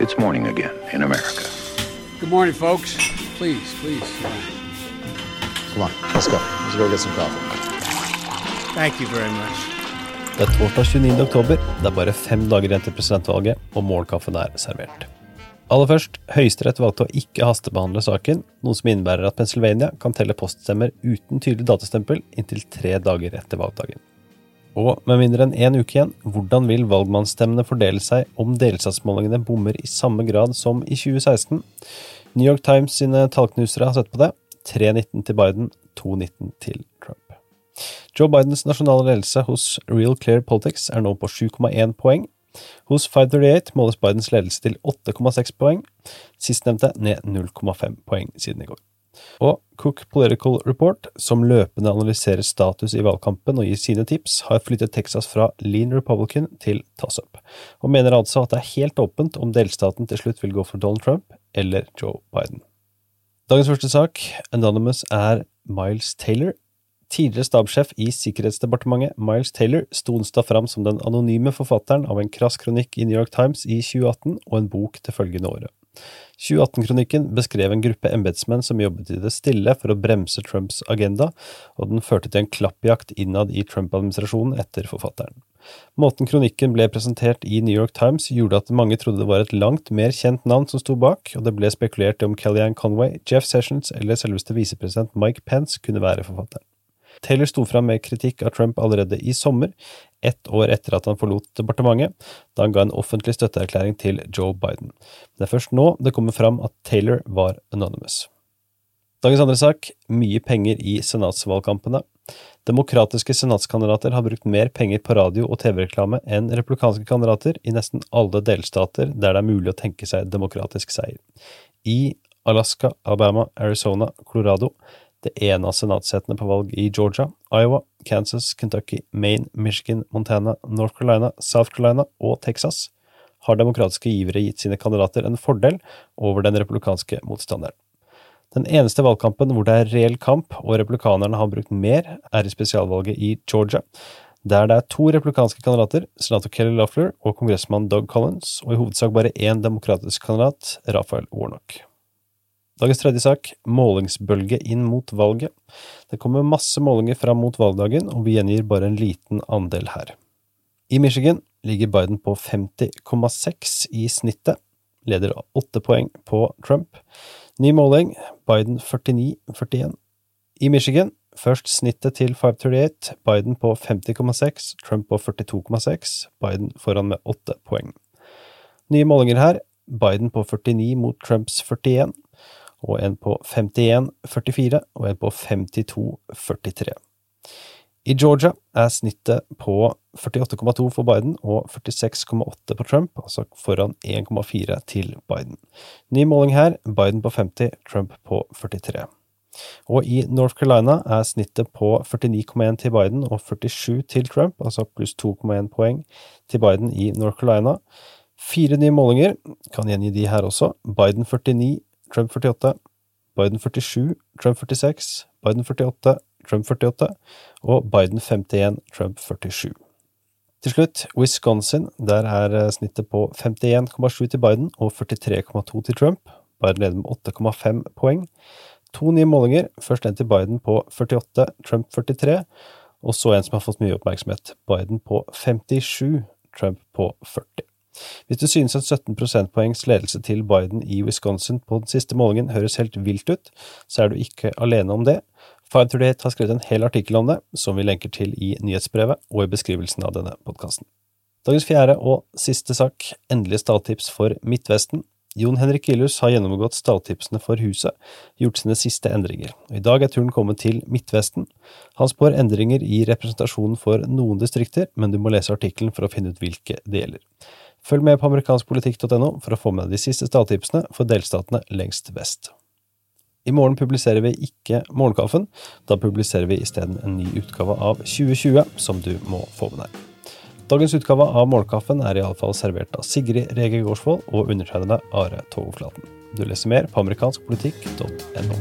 It's morning again in America. Good morning, folks. Please, please. Come on, let's go. Let's go get some coffee. Thank you very much. Det er torsdag 29. oktober. Det er bare fem dager igjen til presidentvalget, og morgenkaffen er servert. Aller først, Høyesterett valgte å ikke hastebehandle saken, noe som innebærer at Pennsylvania kan telle poststemmer uten tydelig datastempel inntil tre dager etter valgdagen. Og med mindre enn én uke igjen, hvordan vil valgmannsstemmene fordele seg om delstatsmålingene bommer i samme grad som i 2016? New York Times sine tallknusere har sett på det. 3-19 til Biden, 2-19 til Trump. Joe Bidens nasjonale ledelse hos Real Clear Politics er nå på 7,1 poeng. Hos 538 måles Bidens ledelse til 8,6 poeng, sistnevnte ned 0,5 poeng siden i går. Og Cook Political Report, som løpende analyserer status i valgkampen og gir sine tips, har flyttet Texas fra lean republican til toss-up, og mener altså at det er helt åpent om delstaten til slutt vil gå for Donald Trump eller Joe Biden. Dagens første sak, Anonymous, er Miles Taylor. Tidligere stabssjef i Sikkerhetsdepartementet, Miles Taylor, sto onsdag fram som den anonyme forfatteren av en krass kronikk i New York Times i 2018 og en bok det følgende året. 2018-kronikken beskrev en gruppe embetsmenn som jobbet i det stille for å bremse Trumps agenda, og den førte til en klappjakt innad i Trump-administrasjonen etter forfatteren. Måten kronikken ble presentert i New York Times gjorde at mange trodde det var et langt mer kjent navn som sto bak, og det ble spekulert i om Kellyanne Conway, Jeff Sessions eller selveste visepresident Mike Pence kunne være forfatteren. Taylor sto fram med kritikk av Trump allerede i sommer, ett år etter at han forlot departementet, da han ga en offentlig støtteerklæring til Joe Biden. Det er først nå det kommer fram at Taylor var anonymous. Dagens andre sak – mye penger i senatsvalgkampene. Demokratiske senatskandidater har brukt mer penger på radio- og TV-reklame enn republikanske kandidater i nesten alle delstater der det er mulig å tenke seg demokratisk seier. I Alaska, Alabama, Arizona, Colorado, det ene av senatssetene på valg i Georgia, Iowa, Kansas, Kentucky, Maine, Michigan, Montana, North Carolina, South Carolina og Texas har demokratiske givere gitt sine kandidater en fordel over den republikanske motstanderen. Den eneste valgkampen hvor det er reell kamp og republikanerne har brukt mer, er i spesialvalget i Georgia, der det er to republikanske kandidater, senator Kelly Loeffler og kongressmann Doug Collins, og i hovedsak bare én demokratisk kandidat, Raphael Warnock. Dagens tredje sak – målingsbølge inn mot valget. Det kommer masse målinger fram mot valgdagen, og vi gjengir bare en liten andel her. I Michigan ligger Biden på 50,6 i snittet, leder åtte poeng på Trump. Ny måling – Biden 49,41. I Michigan først snittet til 538, Biden på 50,6, Trump på 42,6, Biden foran med åtte poeng. Nye målinger her – Biden på 49 mot Trumps 41 og en på 51,44 og en på 52,43. I Georgia er snittet på 48,2 for Biden og 46,8 på Trump, altså foran 1,4 til Biden. Ny måling her, Biden på 50, Trump på 43. Og i North Carolina er snittet på 49,1 til Biden og 47 til Trump, altså pluss 2,1 poeng til Biden i North Carolina. Fire nye målinger, kan gjengi de her også. Biden 49, Trump 48, Biden 47, Trump 46, Biden 48, Trump 48 og Biden 51, Trump 47. Til slutt, Wisconsin. Der er snittet på 51,7 til Biden og 43,2 til Trump. Biden leder med 8,5 poeng. To nye målinger, først en til Biden på 48, Trump 43, og så en som har fått mye oppmerksomhet, Biden på 57, Trump på 40. Hvis du synes at 17 prosentpoengs ledelse til Biden i Wisconsin på den siste målingen høres helt vilt ut, så er du ikke alene om det. 538 har skrevet en hel artikkel om det, som vi lenker til i nyhetsbrevet og i beskrivelsen av denne podkasten. Dagens fjerde og siste sak, endelige stalltips for Midtvesten. Jon Henrik Gillhus har gjennomgått stalltipsene for huset, gjort sine siste endringer, i dag er turen kommet til Midtvesten. Han spår endringer i representasjonen for noen distrikter, men du må lese artikkelen for å finne ut hvilke det gjelder. Følg med på amerikanskpolitikk.no for å få med de siste stalltipsene for delstatene lengst vest. I morgen publiserer vi ikke Morgenkaffen, da publiserer vi isteden en ny utgave av 2020 som du må få med deg. Dagens utgave av Morgenkaffen er iallfall servert av Sigrid Rege Gårdsvold og undertegnede Are Togflaten. Du leser mer på amerikanskpolitikk.no.